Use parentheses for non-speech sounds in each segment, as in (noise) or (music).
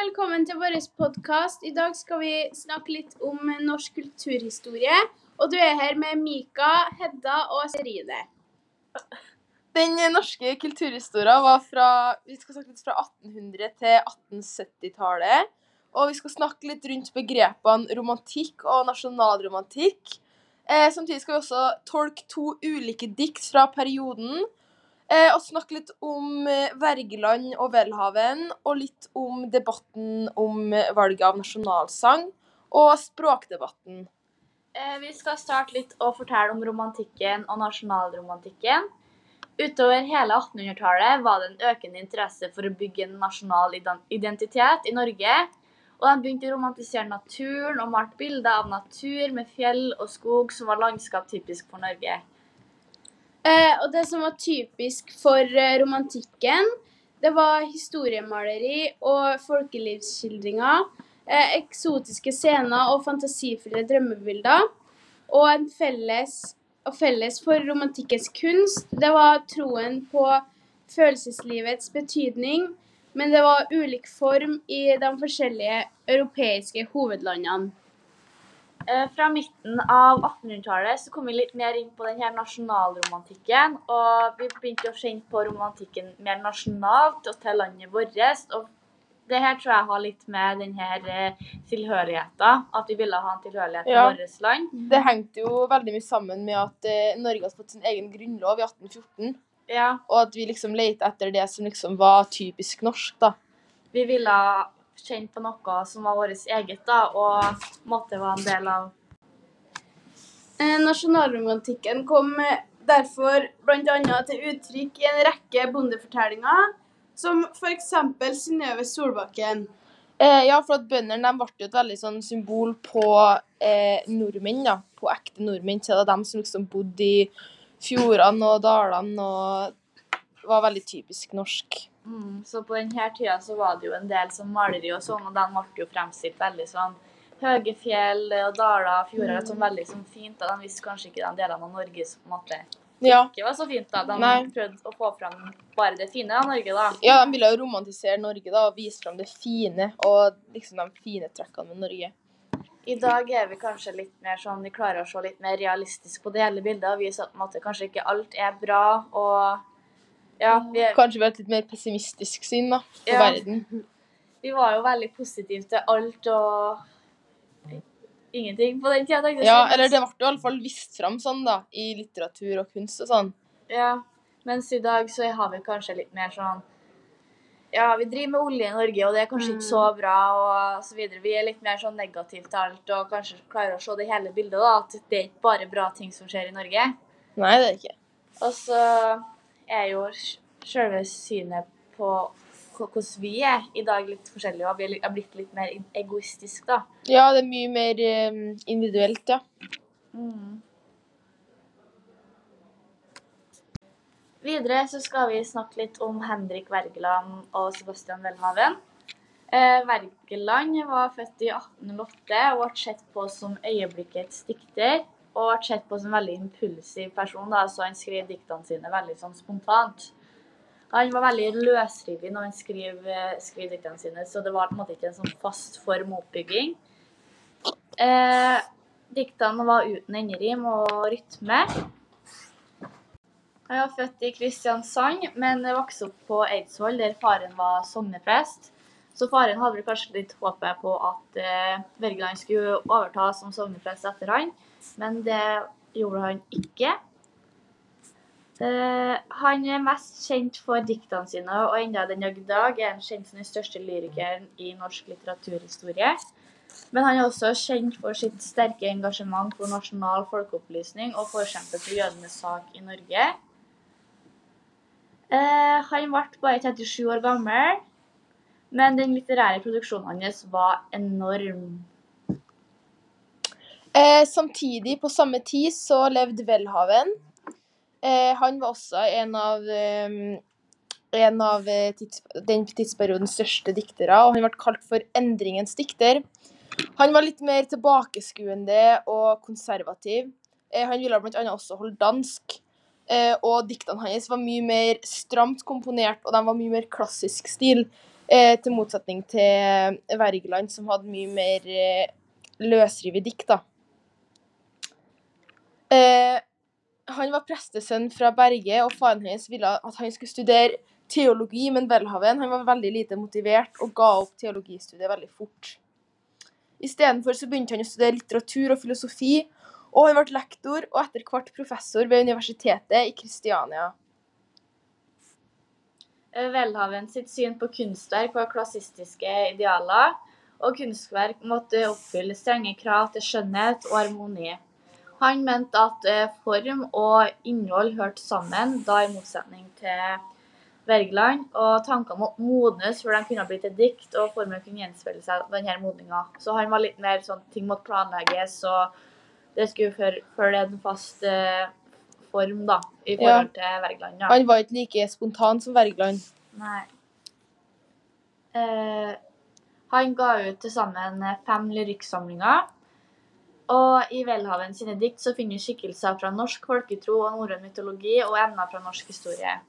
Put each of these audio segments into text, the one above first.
velkommen til vår podkast. I dag skal vi snakke litt om norsk kulturhistorie. Og du er her med Mika, Hedda og Serine. Den norske kulturhistorien var fra Vi skal snakke litt fra 1800- til 1870-tallet. Og vi skal snakke litt rundt begrepene romantikk og nasjonalromantikk. Eh, samtidig skal vi også tolke to ulike dikt fra perioden. Eh, og snakke litt om Vergeland Wergeland og Welhaven, og litt om debatten om eh, valget av nasjonalsang, og språkdebatten. Eh, Vi skal starte litt å fortelle om romantikken og nasjonalromantikken. Utover hele 1800-tallet var det en økende interesse for å bygge en nasjonal identitet i Norge. Og de begynte å romantisere naturen og malte bilder av natur med fjell og skog som var landskap typisk for Norge. Eh, og det som var typisk for eh, romantikken, det var historiemaleri og folkelivsskildringer, eh, eksotiske scener og fantasifulle drømmebilder. Og en felles, og felles for romantikkens kunst, det var troen på følelseslivets betydning, men det var ulik form i de forskjellige europeiske hovedlandene. Eh, Fra midten av 1800-tallet så kom vi litt mer inn på den her nasjonalromantikken. Og vi begynte å kjenne på romantikken mer nasjonalt og til landet vårt. Og det her tror jeg har litt med den her eh, tilhørigheten. At vi ville ha en tilhørighet til Ja. vårt land. Det hengte jo veldig mye sammen med at eh, Norge hadde fått sin egen grunnlov i 1814. Ja, Og at vi liksom lette etter det som liksom var typisk norsk, da. vi ville kjenne på noe som var vårt eget, da, og måtte være en del av Eh, Nasjonalromantikken kom eh, derfor bl.a. til uttrykk i en rekke bondefortellinger, som f.eks. Synnøve Solbakken. Eh, ja, for at bøndene de ble jo et veldig sånn symbol på eh, nordmenn, da. På ekte nordmenn. Så det var dem som liksom bodde i fjordene og dalene og var veldig typisk norsk. Mm, Så på denne tida så var det jo en del som maleri og sånn, og den ble jo fremstilt veldig sånn høye fjell og daler, fjorder, Mm. sånn veldig sånn fint. og De visste kanskje ikke den delen av Norge som på en måte Ja. ikke var så fint. da. De Nei. prøvde å få fram bare det fine av Norge, da. ja, de ville jo romantisere Norge da, og vise fram det fine og liksom de fine trekkene med Norge. I dag er vi kanskje litt mer sånn, vi klarer å se litt mer realistisk på det hele bildet og vise at på en måte, kanskje ikke alt er bra. og ja, vi, er, Kanskje vi har et litt mer pessimistisk syn da, på Ja. verden. vi var jo veldig positive til alt og ingenting på den tida. Ja, eller det ble jo i alle fall vist fram sånn, da, i litteratur og kunst og sånn. Ja, mens i dag så har vi kanskje litt mer sånn Ja, vi driver med olje i Norge, og det er kanskje ikke så bra, og så videre. Vi er litt mer sånn negative til alt, og kanskje klarer å se det hele bildet, da. At det er ikke bare bra ting som skjer i Norge. Nei, det er ikke. Og så er jo selve synet på hvordan vi er i dag litt forskjellig, og vi har blitt litt mer egoistisk, da. Ja, det er mye mer eh, individuelt, ja. Videre så skal vi snakke litt om Henrik Wergeland og Sebastian Welhaven. Eh, Wergeland var født i 1808 og ble sett på som øyeblikkets dikter. Og ble sett på som en veldig impulsiv person, da, så han skrev diktene sine veldig sånn spontant. Han var veldig løsrivig når han skrev, eh, skrev diktene sine, så det var på en måte ikke en sånn fast form oppbygging. Eh, diktene var uten enderim og rytme. Han var født i Kristiansand, men vokste opp på Eidsvoll, der faren var sogneprest. Så faren hadde kanskje litt håpet på at eh, Wergeland skulle overta som sogneprest etter han, men det gjorde han ikke. Uh, han er mest kjent for diktene sine, og enda den dag i dag er han kjent som den største lyrikeren i norsk litteraturhistorie. Men han er også kjent for sitt sterke engasjement for nasjonal folkeopplysning og forkjemper for jødenes sak i Norge. Uh, han ble bare 37 år gammel, men den litterære produksjonen hans var enorm. Eh, samtidig, på samme tid, så levde Welhaven. Eh, han var også en av, eh, en av eh, tids, den tidsperiodens største diktere, og han ble kalt for endringens dikter. Han var litt mer tilbakeskuende og konservativ. Eh, han ville bl.a. også holde dansk. Eh, og diktene hans var mye mer stramt komponert, og de var mye mer klassisk stil. Eh, til motsetning til Wergeland, som hadde mye mer eh, løsrive dikt, da. Eh, han var prestesønn fra Berge, og faren hans ville at han skulle studere teologi, men Welhaven var veldig lite motivert og ga opp teologistudiet veldig fort. Istedenfor så begynte han å studere litteratur og filosofi, og han ble lektor og etter hvert professor ved universitetet i Kristiania. Velhaven Welhaven sitt syn på kunstverk var klassistiske idealer, og kunstverk måtte oppfylle strenge krav til skjønnhet og harmoni. Han mente at eh, form og innhold hørte sammen, da i motsetning til Wergeland, og tankene måtte modnes før de kunne bli til dikt, og formen kunne gjenspeile seg denne modninga. Så han var litt mer sånn ting måtte planlegges, og det skulle følge en fast eh, form, da, i forhold til Wergeland. Ja. Han var ikke like spontan som Wergeland. Nei. Eh, han ga ut til sammen fem lyrikksamlinger. Og i Welhaven sine dikt så finner vi skikkelser fra norsk folketro og norrøn mytologi og emner fra norsk historie.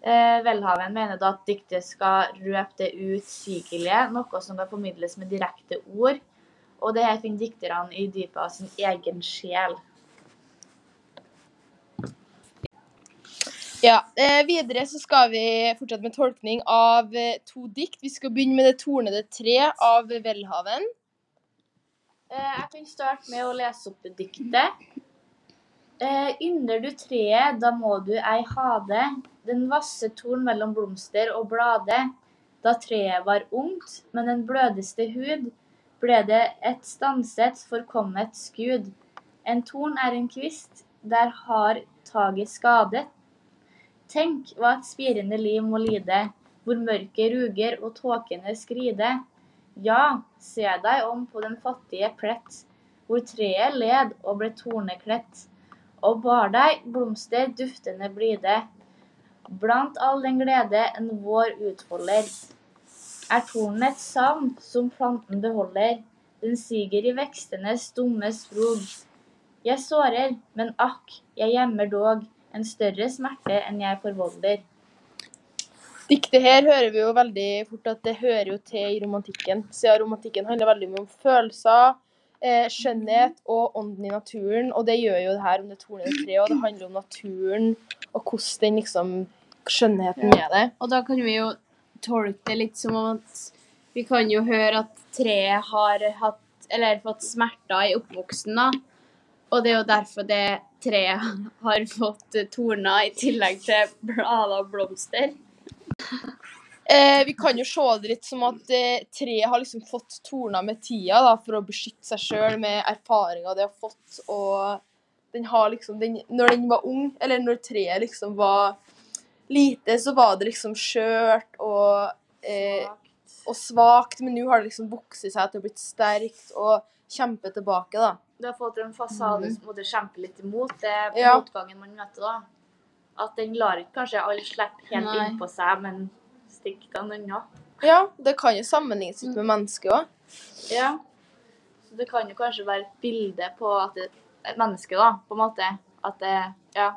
Eh, Welhaven mener da at diktet skal røpe det utsigelige, noe som kan formidles med direkte ord. Og det her finner dikterne i dypet av sin egen sjel. Ja, eh, Videre så skal vi fortsette med tolkning av eh, to dikt. Vi skal begynne med Det tornede tre av Welhaven. Eh, Jeg kan starte med å lese opp diktet. Eh, Ynder du treet, da må du ei ha det, den vasse torn mellom blomster og blade. Da treet var ungt, men den blødeste hud, ble det et stanset, forkommet skud. En torn er en kvist, der har taget skadet. Tenk hva et spirende liv må lide, hvor mørket ruger og tåkene skride. Ja, se deg om på den fattige plett, hvor treet led og ble tornekledt, og bar deg blomster duftende blide. Blant all den glede en vår utfolder, er tornet et savn som planten beholder, den siger i vekstenes dumme sprog. Jeg sårer, men akk, jeg gjemmer dog en større smerte enn jeg forvolder. Diktet her hører vi jo veldig fort at det hører jo til i romantikken. Siden romantikken handler veldig mye om følelser, eh, skjønnhet og ånden i naturen. Og det gjør jo det her om det tornede treet, og det handler om naturen og hvordan den liksom Skjønnheten med det. Og da kan vi jo tolke det litt som om at vi kan jo høre at treet har hatt, eller fått smerter i oppvoksen, da. Og det er jo derfor det treet har fått torner i tillegg til blader og blomster. Eh, vi kan jo se det litt som at eh, treet har liksom fått torna med tida da, for å beskytte seg sjøl med erfaringer det har fått. Og den har liksom den, Når den var ung, eller når treet liksom var lite, så var det liksom skjørt og, eh, og svakt. Men nå har det liksom vokst seg til å bli sterkt og kjempe tilbake, da. Du har fått en fasade Mhm. som måtte kjempe litt imot det Ja. motgangen man møter, da. At den lar ikke kanskje alle slippe helt Nei. innpå seg, men stikker den unna. Ja, det kan jo sammenlignes litt med mennesket òg. Ja. Så det kan jo kanskje være et bilde på at det, et menneske, da, på en måte. At det Ja.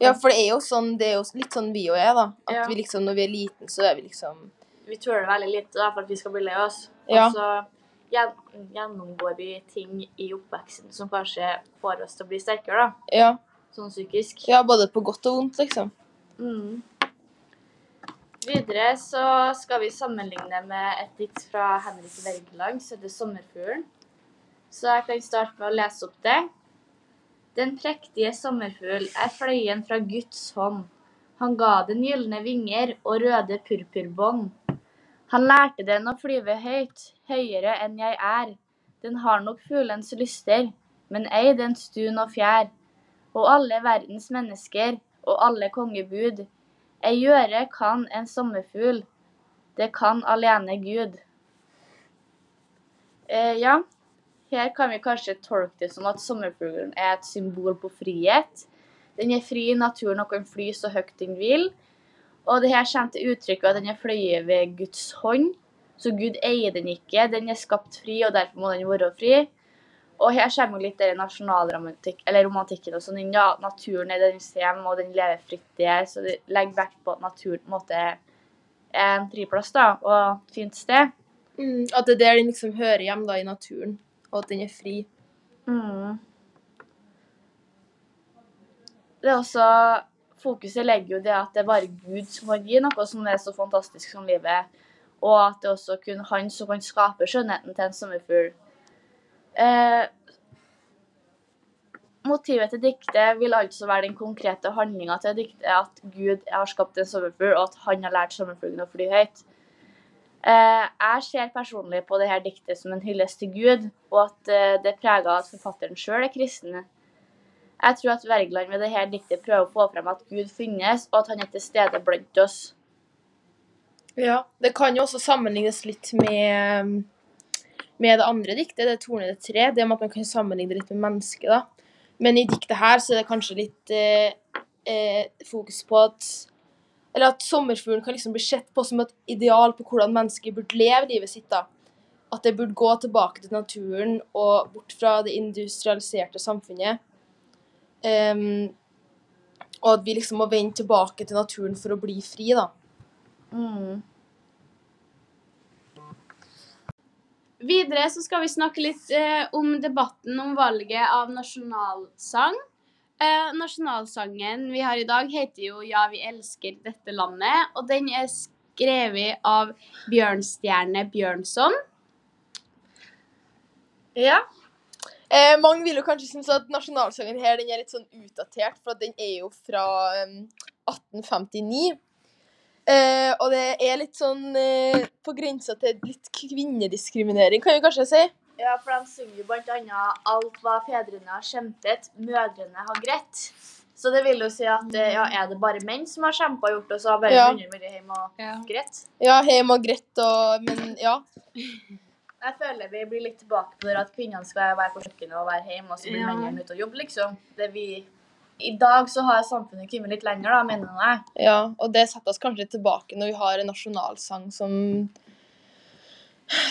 Ja, for det er jo sånn, det er jo litt sånn vi òg er, da. At Ja. vi liksom, når vi er liten, så er vi liksom Vi tåler veldig lite da, for at vi skal bli lei oss. Ja. Og så gjennomgår vi ting i oppveksten som kanskje får oss til å bli sterkere, da. Ja. Sånn psykisk. ja både på godt og vondt, liksom. Mm. Videre så skal vi sammenligne med et dikt fra Henrik Wergeland som heter 'Sommerfuglen'. Så jeg kan starte med å lese opp det. Den prektige sommerfugl er fløyen fra Guds hånd. Han ga den gylne vinger og røde purpurbånd. Han lærte den å flyve høyt, høyere enn jeg er. Den har nok fuglens lyster, men ei dens dun og fjær. Og alle verdens mennesker og alle kongebud. Ei gjøre kan en sommerfugl, det kan alene Gud. Eh, ja, her kan vi kanskje tolke det som at sommerfuglen er et symbol på frihet. Den er fri i naturen og kan fly så høyt den vil. Og det her kommer til uttrykk at den er fløyet ved Guds hånd. Så Gud eier den ikke, den er skapt fri, og derfor må den være fri. Og her kommer litt den nasjonalromantikken eller romantikken og sånn. Ja, naturen er dens hjem, og den lever fritt der. Så det legger vekt på at naturen på en måte er en friplass da, og et fint sted. Mm, at det er der den liksom hører hjem da, i naturen, og at den er fri. Mm. Det er også Fokuset legger jo det at det er bare Gud som kan gi noe som er så fantastisk som livet. Og at det er også kun han som kan skape skjønnheten til en sommerfugl. Eh, motivet til diktet vil altså være den konkrete handlinga til diktet, at Gud har skapt en sommerfugl, og at han har lært sommerfuglen å fly høyt. Eh, jeg ser personlig på dette diktet som en hyllest til Gud, og at eh, det er av at forfatteren sjøl er kristen. Jeg tror at Wergeland det dette diktet prøver å få frem at Gud finnes, og at han er til stede blant oss. Ja, Det kan jo også sammenlignes litt med, med det andre diktet, det tornede tre. Det med at man kan sammenligne det litt med mennesket. da. Men i diktet her så er det kanskje litt eh, eh, fokus på at Eller at sommerfuglen kan liksom bli sett på som et ideal på hvordan mennesket burde leve livet sitt. da. At det burde gå tilbake til naturen og bort fra det industrialiserte samfunnet. Um, og at vi liksom må vende tilbake til naturen for å bli fri, da. Mm. Videre så skal vi snakke litt eh, om debatten om valget av nasjonalsang. Eh, nasjonalsangen vi har i dag, heter jo 'Ja, vi elsker dette landet', og den er skrevet av Bjørnstjerne Bjørnson. Ja. Eh, mange vil jo kanskje synes at nasjonalsangen her den er litt sånn utdatert, for den er jo fra um, 1859. Eh, og det er litt sånn eh, på grensa til litt kvinnediskriminering, kan vi kanskje si. Ja, for de synger jo blant annet 'Alt hva fedrene har kjempet, mødrene har grett'. Så det vil jo si at eh, ja, er det bare menn som har kjempa og gjort det, så har bare Ja. vært hjemme og greit? Ja, hjemme og greit og Men ja. (laughs) Jeg føler vi blir litt tilbake på det at kvinnene skal være på kjøkkenet og være hjemme, og så blir Ja. mennene ute og jobbe, liksom. Det vi I dag så har samfunnet kommet litt lenger, da, mener jeg. ja. Og det setter oss kanskje litt tilbake når vi har en nasjonalsang som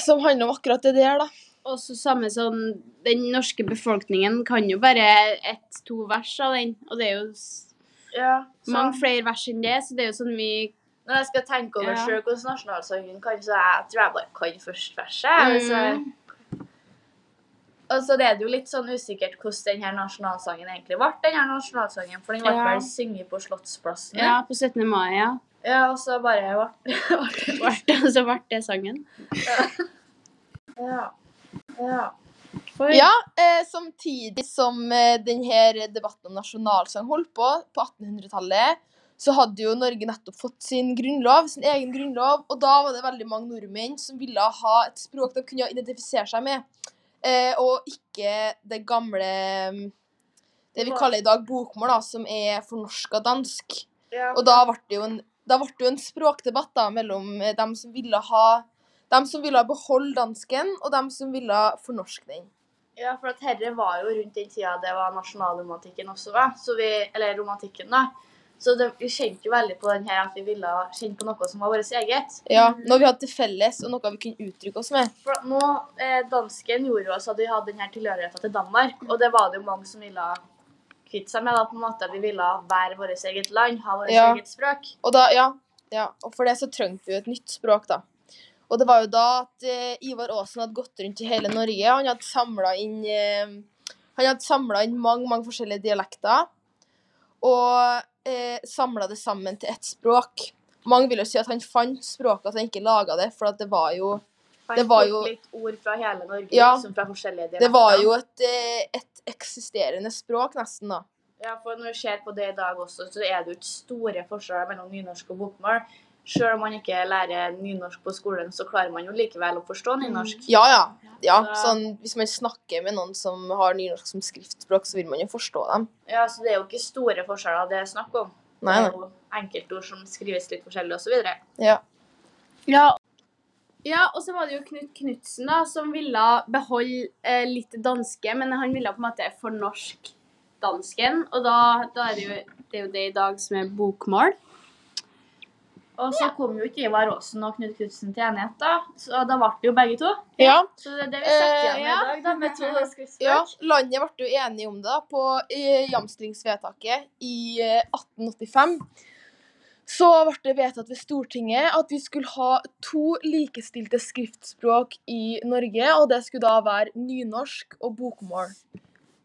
som handler om akkurat det der, da. Og så samme sånn Den norske befolkningen kan jo bare ett-to vers av den, og det er jo Ja, så mange flere vers enn det, så det er jo sånn vi Når jeg skal tenke over Ja. sjøl hvordan nasjonalsangen kan, så jeg tror jeg bare kan første verset. Så, Mm. Og så det er det jo litt sånn usikkert hvordan denne nasjonalsangen egentlig ble, denne nasjonalsangen. For den ble Ja. vel sunget på Slottsplassen. Ja, på 17. mai, ja. ja, og så bare ble (laughs) (laughs) det- Og så ble det sangen. (laughs) Ja. ja. For, Ja, eh, samtidig som eh, denne debatten om nasjonalsang holdt på på 1800-tallet, så hadde jo Norge nettopp fått sin grunnlov, sin egen grunnlov, og da var det veldig mange nordmenn som ville ha et språk de kunne identifisere seg med, og ikke det gamle mm, Det vi kaller i dag bokmål, da, som er fornorska dansk. ja. Og da ble det jo en, det jo en språkdebatt da, mellom eh, dem som ville ha dem som ville beholde dansken, og dem som ville fornorske den. Ja, for at herre var jo rundt den tida det var nasjonalromantikken også, da. Så vi, eller romantikken, da. Så det, vi kjente jo veldig på den her at vi ville kjenne på noe som var vårt eget. Ja, Noe vi hadde til felles, og noe vi kunne uttrykke oss med. For nå, eh, Dansken gjorde jo også at vi hadde denne tilhørigheten til Danmark, og det var det jo mange som ville kvitte seg med. da, på en måte. Vi ville være vårt eget land, ha vårt Ja. eget språk. Og da, ja, ja, og for det så trengte vi jo et nytt språk, da. Og det var jo da at eh, Ivar Aasen hadde gått rundt i hele Norge. Han hadde samla inn eh, Han hadde inn mange, mange forskjellige dialekter. Og eh, samla det sammen til ett språk. Mange vil jo si at han fant språket, at han ikke laga det, for at det var jo Han Det var jo- litt ord fra hele Norge, Ja. liksom fra forskjellige dialekter. Det var jo et, eh, et eksisterende språk, nesten, da. Ja, for når du ser på det i dag også, så er det jo ikke store forskjeller mellom nynorsk og bokmål. Selv om man ikke lærer nynorsk på skolen, så klarer man jo likevel å forstå nynorsk. Ja, ja. ja Så- sånn, hvis man snakker med noen som har nynorsk som skriftspråk, så vil man jo forstå dem. Ja, så det er jo ikke store forskjeller det er snakk om. Nei, Det er jo enkeltord som skrives litt forskjellig osv. Ja. Ja. ja, og så var det jo Knut Knutsen da, som ville beholde eh, litt danske, men han ville på en måte fornorske dansken, og da, da er det jo det, er jo det i dag som er bokmål. Og så kom jo ikke Ivar Aasen og Knut Knutsen til enighet, da. Så da ble det jo begge to. Ja, Så det er det vi setter igjen Eh, med i dag, da, med to skriftspråk. ja, landet ble jo enige om det da, på eh, jamstringsvedtaket i eh, 1885. så ble det vedtatt ved Stortinget at vi skulle ha to likestilte skriftspråk i Norge, og det skulle da være nynorsk og bokmål.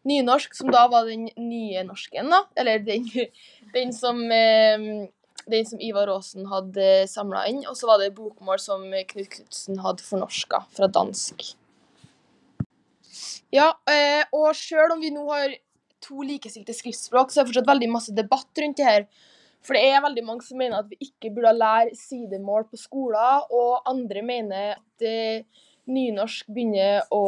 Nynorsk, som da var den nye norsken, da. Eller den, (laughs) den som eh, den som Ivar Aasen hadde samla inn, og så var det bokmål som Knut Knutsen hadde fornorska fra dansk. Ja, eh, og sjøl om vi nå har to likestilte skriftspråk, så er det fortsatt veldig masse debatt rundt det her. For det er veldig mange som mener at vi ikke burde lære sidemål på skolen, og andre mener at eh, nynorsk begynner å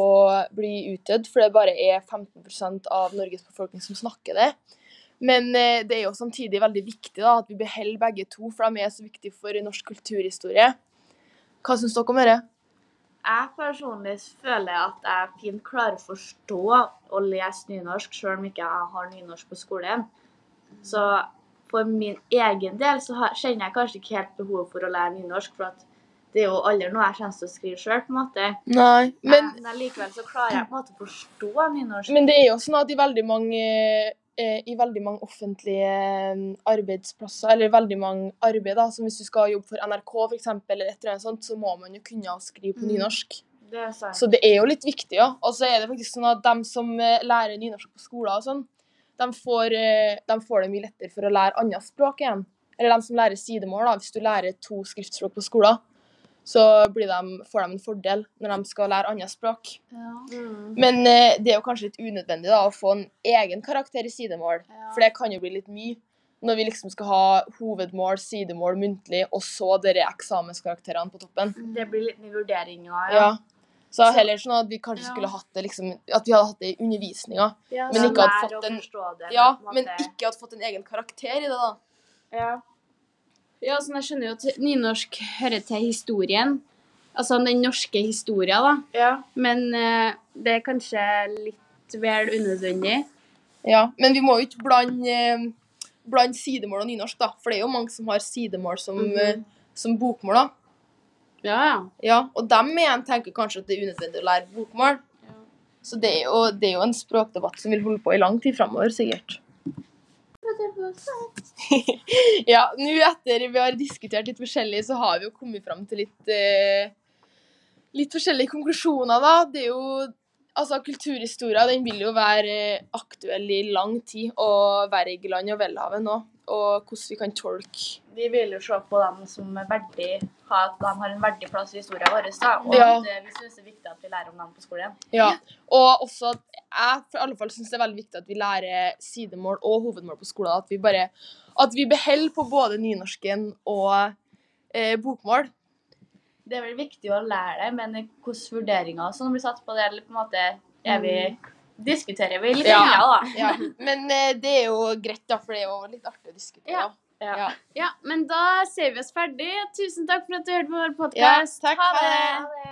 bli utdødd, for det bare er 15% av Norges befolkning som snakker det. Men eh, det er jo samtidig veldig viktig da, at vi beholder begge to, for de er så viktige for norsk kulturhistorie. Hva syns dere om dette? Jeg personlig føler at jeg fint klarer å forstå og lese nynorsk, selv om ikke jeg har nynorsk på skolen. Så for min egen del så kjenner jeg kanskje ikke helt behov for å lære nynorsk, for det er jo aldri noe jeg kommer til å skrive sjøl, på en måte. Nei, men, Men likevel så klarer jeg på en måte å forstå nynorsk. men det er jo sånn at i veldig mange i veldig mange offentlige eh, arbeidsplasser, eller veldig mange arbeid, da, som hvis du skal jobbe for NRK for eksempel, eller et eller annet sånt, så må man jo kunne skrive på Mm. nynorsk. Det. Så det er jo litt viktig, ja. Og så er det faktisk sånn at de som eh, lærer nynorsk på skolen og sånn, de får, eh, de får det mye lettere for å lære annet språk igjen. Eller de som lærer sidemål, da. Hvis du lærer to skriftspråk på skolen, så blir de, får de en fordel når de skal lære andre språk. Ja. Men eh, det er jo kanskje litt unødvendig da, å få en egen karakter i sidemål, Ja. for det kan jo bli litt mye. Når vi liksom skal ha hovedmål, sidemål, muntlig, og så dere eksamenskarakterene på toppen. Det blir litt mye vurderinga, Ja. ja. Så heller sånn at vi kanskje Ja. skulle hatt det liksom, at vi hadde hatt det i undervisninga. Ja, Men ikke hadde fått en- det, Ja, en men ikke hadde fått en egen karakter i det, da. ja. Ja, sånn, jeg skjønner jo at nynorsk hører til historien. Altså den norske historien, da. ja. Men eh, det er kanskje litt vel unødvendig. Ja, Men vi må jo ikke blande, eh, blande sidemål og nynorsk, da. For det er jo mange som har sidemål som, Mhm. eh, som bokmål, da. Ja, ja. Ja, og dem igjen tenker kanskje at det er unødvendig å lære bokmål. Så det er, jo, det er jo en språkdebatt som vil holde på i lang tid framover, sikkert. (laughs) Ja, nå etter vi har diskutert litt forskjellig, så har vi jo kommet fram til litt eh, litt forskjellige konklusjoner, da. Det er jo Altså, kulturhistoria den vil jo være eh, aktuell i lang tid, og Wergeland og Welhaven nå. Og hvordan vi kan tolke Vi vil jo se på dem som er verdig, ha, at de har en verdig plass i historien vår. Og Ja. at eh, vi syns det er viktig at vi lærer om dem på skolen. Ja, og også at jeg for alle fall syns det er veldig viktig at vi lærer sidemål og hovedmål på skolen. At vi bare at vi beholder på både nynorsken og eh, bokmål. Det er vel viktig å lære det, men hvordan vurderinger som blir satt på det, eller på en måte er vi, diskuterer vi litt Ja. Ja, men eh, det er jo greit, da, for det er jo litt artig å diskutere. Ja. Ja. Ja. ja, men da ser vi oss ferdig. Tusen takk for at du hørte på vår podkast. Ha Ha det. det.